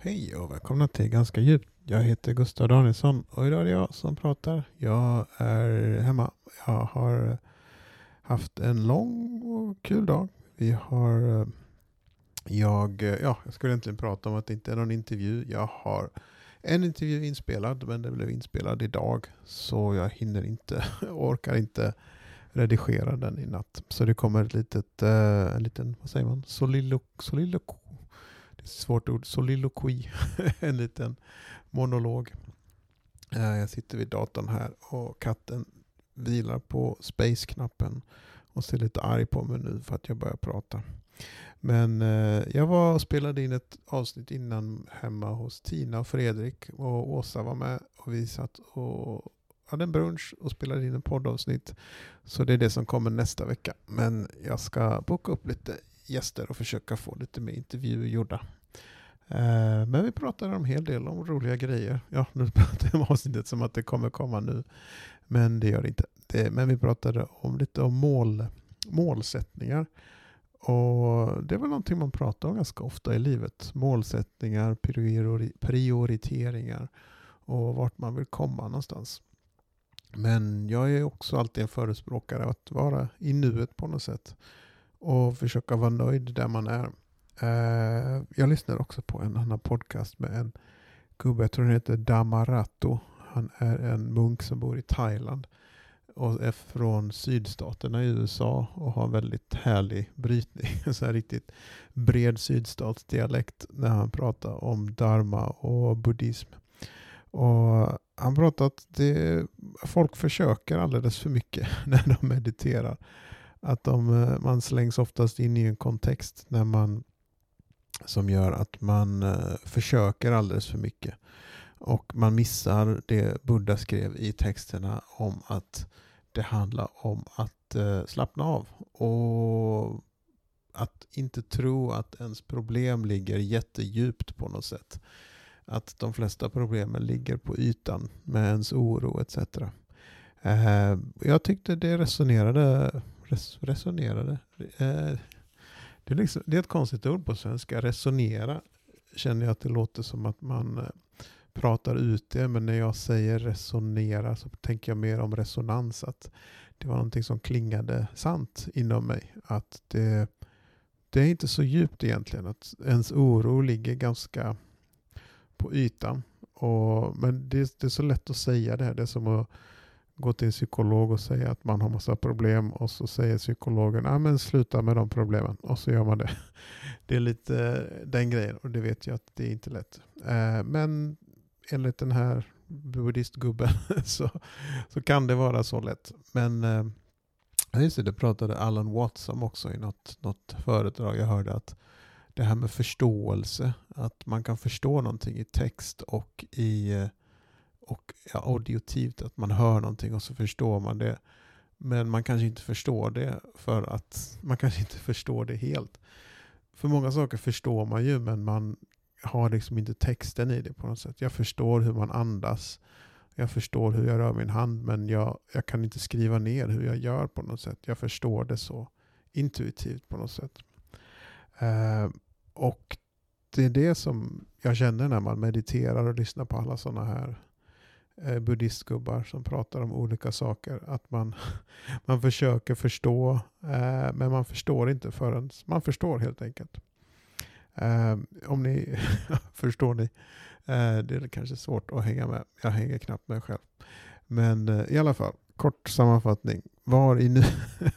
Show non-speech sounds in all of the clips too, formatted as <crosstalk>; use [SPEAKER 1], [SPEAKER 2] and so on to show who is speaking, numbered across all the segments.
[SPEAKER 1] Hej och välkomna till Ganska djupt. Jag heter Gustav Danielsson och idag är det jag som pratar. Jag är hemma. Jag har haft en lång och kul dag. Vi har... Jag, ja, jag skulle egentligen prata om att det inte är någon intervju. Jag har en intervju inspelad, men den blev inspelad idag. Så jag hinner inte, <laughs> orkar inte redigera den i natt. Så det kommer ett litet, eh, en liten, vad säger man, solilok, solilok, det är ett svårt ord, Soliloqui. <laughs> en liten monolog. Eh, jag sitter vid datorn här och katten vilar på space-knappen och ser lite arg på mig nu för att jag börjar prata. Men eh, jag var och spelade in ett avsnitt innan hemma hos Tina och Fredrik och Åsa var med och vi satt och hade en brunch och spelade in en poddavsnitt. Så det är det som kommer nästa vecka. Men jag ska boka upp lite gäster och försöka få lite mer intervjuer gjorda. Eh, men vi pratade en hel del om roliga grejer. Ja, nu <laughs> pratar jag om avsnittet som att det kommer komma nu. Men det gör det inte. Det, men vi pratade om lite om mål, målsättningar. Och Det var någonting man pratar om ganska ofta i livet. Målsättningar, prioriteringar och vart man vill komma någonstans. Men jag är också alltid en förespråkare att vara i nuet på något sätt. Och försöka vara nöjd där man är. Uh, jag lyssnar också på en annan podcast med en gubbe, jag tror han heter Damarato. Han är en munk som bor i Thailand och är från sydstaterna i USA och har en väldigt härlig brytning. <laughs> Så här riktigt bred sydstatsdialekt när han pratar om dharma och buddhism. Och han pratar att det, folk försöker alldeles för mycket <laughs> när de mediterar. Att de, eh, man slängs oftast in i en kontext när man, som gör att man eh, försöker alldeles för mycket. Och man missar det Buddha skrev i texterna om att det handlar om att eh, slappna av. Och att inte tro att ens problem ligger jättedjupt på något sätt att de flesta problemen ligger på ytan med ens oro etc. Jag tyckte det resonerade, res, resonerade. Eh, det, är liksom, det är ett konstigt ord på svenska. Resonera känner jag att det låter som att man eh, pratar ut det. Men när jag säger resonera så tänker jag mer om resonans. Att det var någonting som klingade sant inom mig. Att det, det är inte så djupt egentligen. Att ens oro ligger ganska på ytan. Och, men det, det, är så lätt att säga det. Det är som att gå till en psykolog och säga att man har massa problem och så säger psykologen ah, men sluta med de problemen och så gör man det. <laughs> Det är lite eh, den grejen och det vet jag att det är inte lätt. Eh, men enligt den här buddhistgubben <laughs> så, så kan det vara så lätt. Men eh, just det, det pratade Alan Watts om också i något, något föredrag. Jag hörde att det här med förståelse. Att man kan förstå någonting i text och i eh, och ja. Att man hör någonting och så förstår man det. Men man kanske inte förstår det för att man kanske inte <laughs> förstår det helt. För många saker förstår man ju men man har liksom inte texten i det på något sätt. Jag förstår hur man andas. Jag förstår hur jag rör min hand men jag, jag kan inte skriva ner hur jag gör på något sätt. Jag förstår det så intuitivt på något sätt. Eh, och det är det som jag känner när man mediterar och lyssnar på alla sådana här eh, buddhistgubbar som pratar om olika saker. Att man, <laughs> man försöker förstå, eh, men man förstår inte förrän man förstår helt enkelt. Eh, om ni <laughs> förstår ni. Eh, det är kanske svårt att hänga med. Jag hänger knappt med själv. Men eh, i alla fall, kort sammanfattning. Var i, nu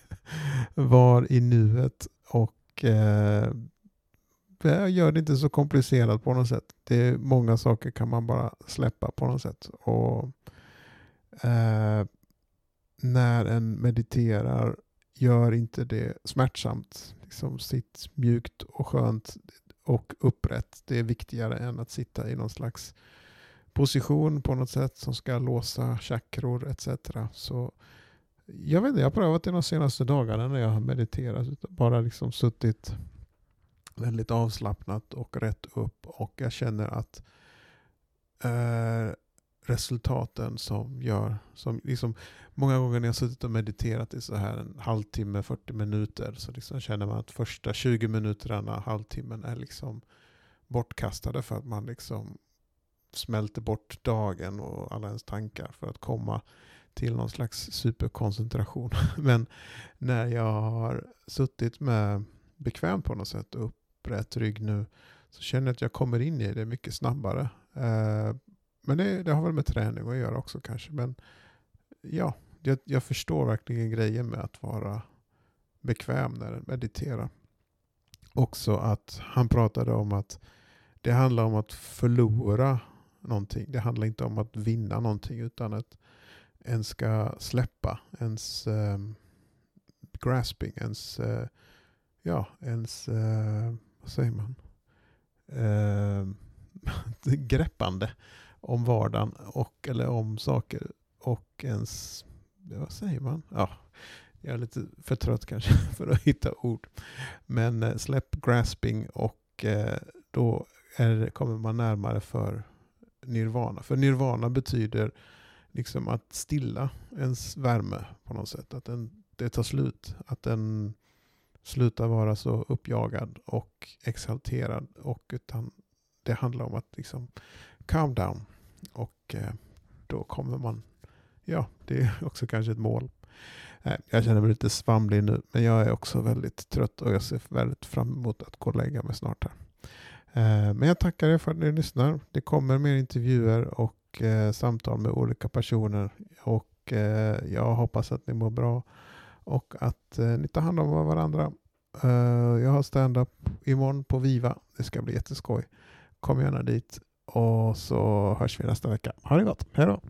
[SPEAKER 1] <laughs> var i nuet och eh, gör det inte så komplicerat på något sätt. Det är många saker kan man bara släppa på något sätt. Och eh, När en mediterar, gör inte det smärtsamt. Liksom sitt mjukt och skönt och upprätt. Det är viktigare än att sitta i någon slags position på något sätt som ska låsa chakror etc. Så jag vet inte, jag har prövat det de senaste dagarna när jag har mediterat. Bara liksom suttit väldigt avslappnat och rätt upp och jag känner att eh, resultaten som gör, som liksom många gånger när jag suttit och mediterat i så här en halvtimme, 40 minuter så liksom känner man att första 20 minuterna, halvtimmen är liksom bortkastade för att man liksom smälter bort dagen och alla ens tankar för att komma till någon slags superkoncentration. <laughs> Men när jag har suttit med bekvämt på något sätt upp upprätt rygg nu så känner jag att jag kommer in i det mycket snabbare. Eh, men det, det, har väl med träning att göra också kanske. Men ja, jag, jag förstår verkligen grejen med att vara bekväm när jag mediterar. Också att han pratade om att det handlar om att förlora någonting. Det handlar inte om att vinna någonting utan att en ska släppa ens um, grasping, ens, uh, ja, ens, uh, vad säger man, <laughs> eh, greppande om vardagen och, eller om saker och ens, vad säger man? Ja, jag är lite för trött kanske <laughs> för att hitta ord. Men eh, släpp grasping och eh, då är, kommer man närmare för nirvana. För nirvana betyder liksom att stilla ens värme på något sätt. Att den, det tar slut. Att den sluta vara så uppjagad och exalterad. Och utan det handlar om att liksom calm down. Och eh, då kommer man, ja det är <laughs> också kanske ett mål. Eh, jag känner mig lite svamlig nu men jag är också väldigt trött och jag ser väldigt fram emot att gå och lägga mig snart här. Eh, men jag tackar er för att ni lyssnar. Det kommer mer intervjuer och eh, samtal med olika personer. Och eh, jag hoppas att ni mår bra och att eh, ni tar hand om varandra. Eh, jag har stand-up imorgon på Viva. Det ska bli jätteskoj. Kom gärna dit och så hörs vi nästa vecka. Ha det gott. Hej då!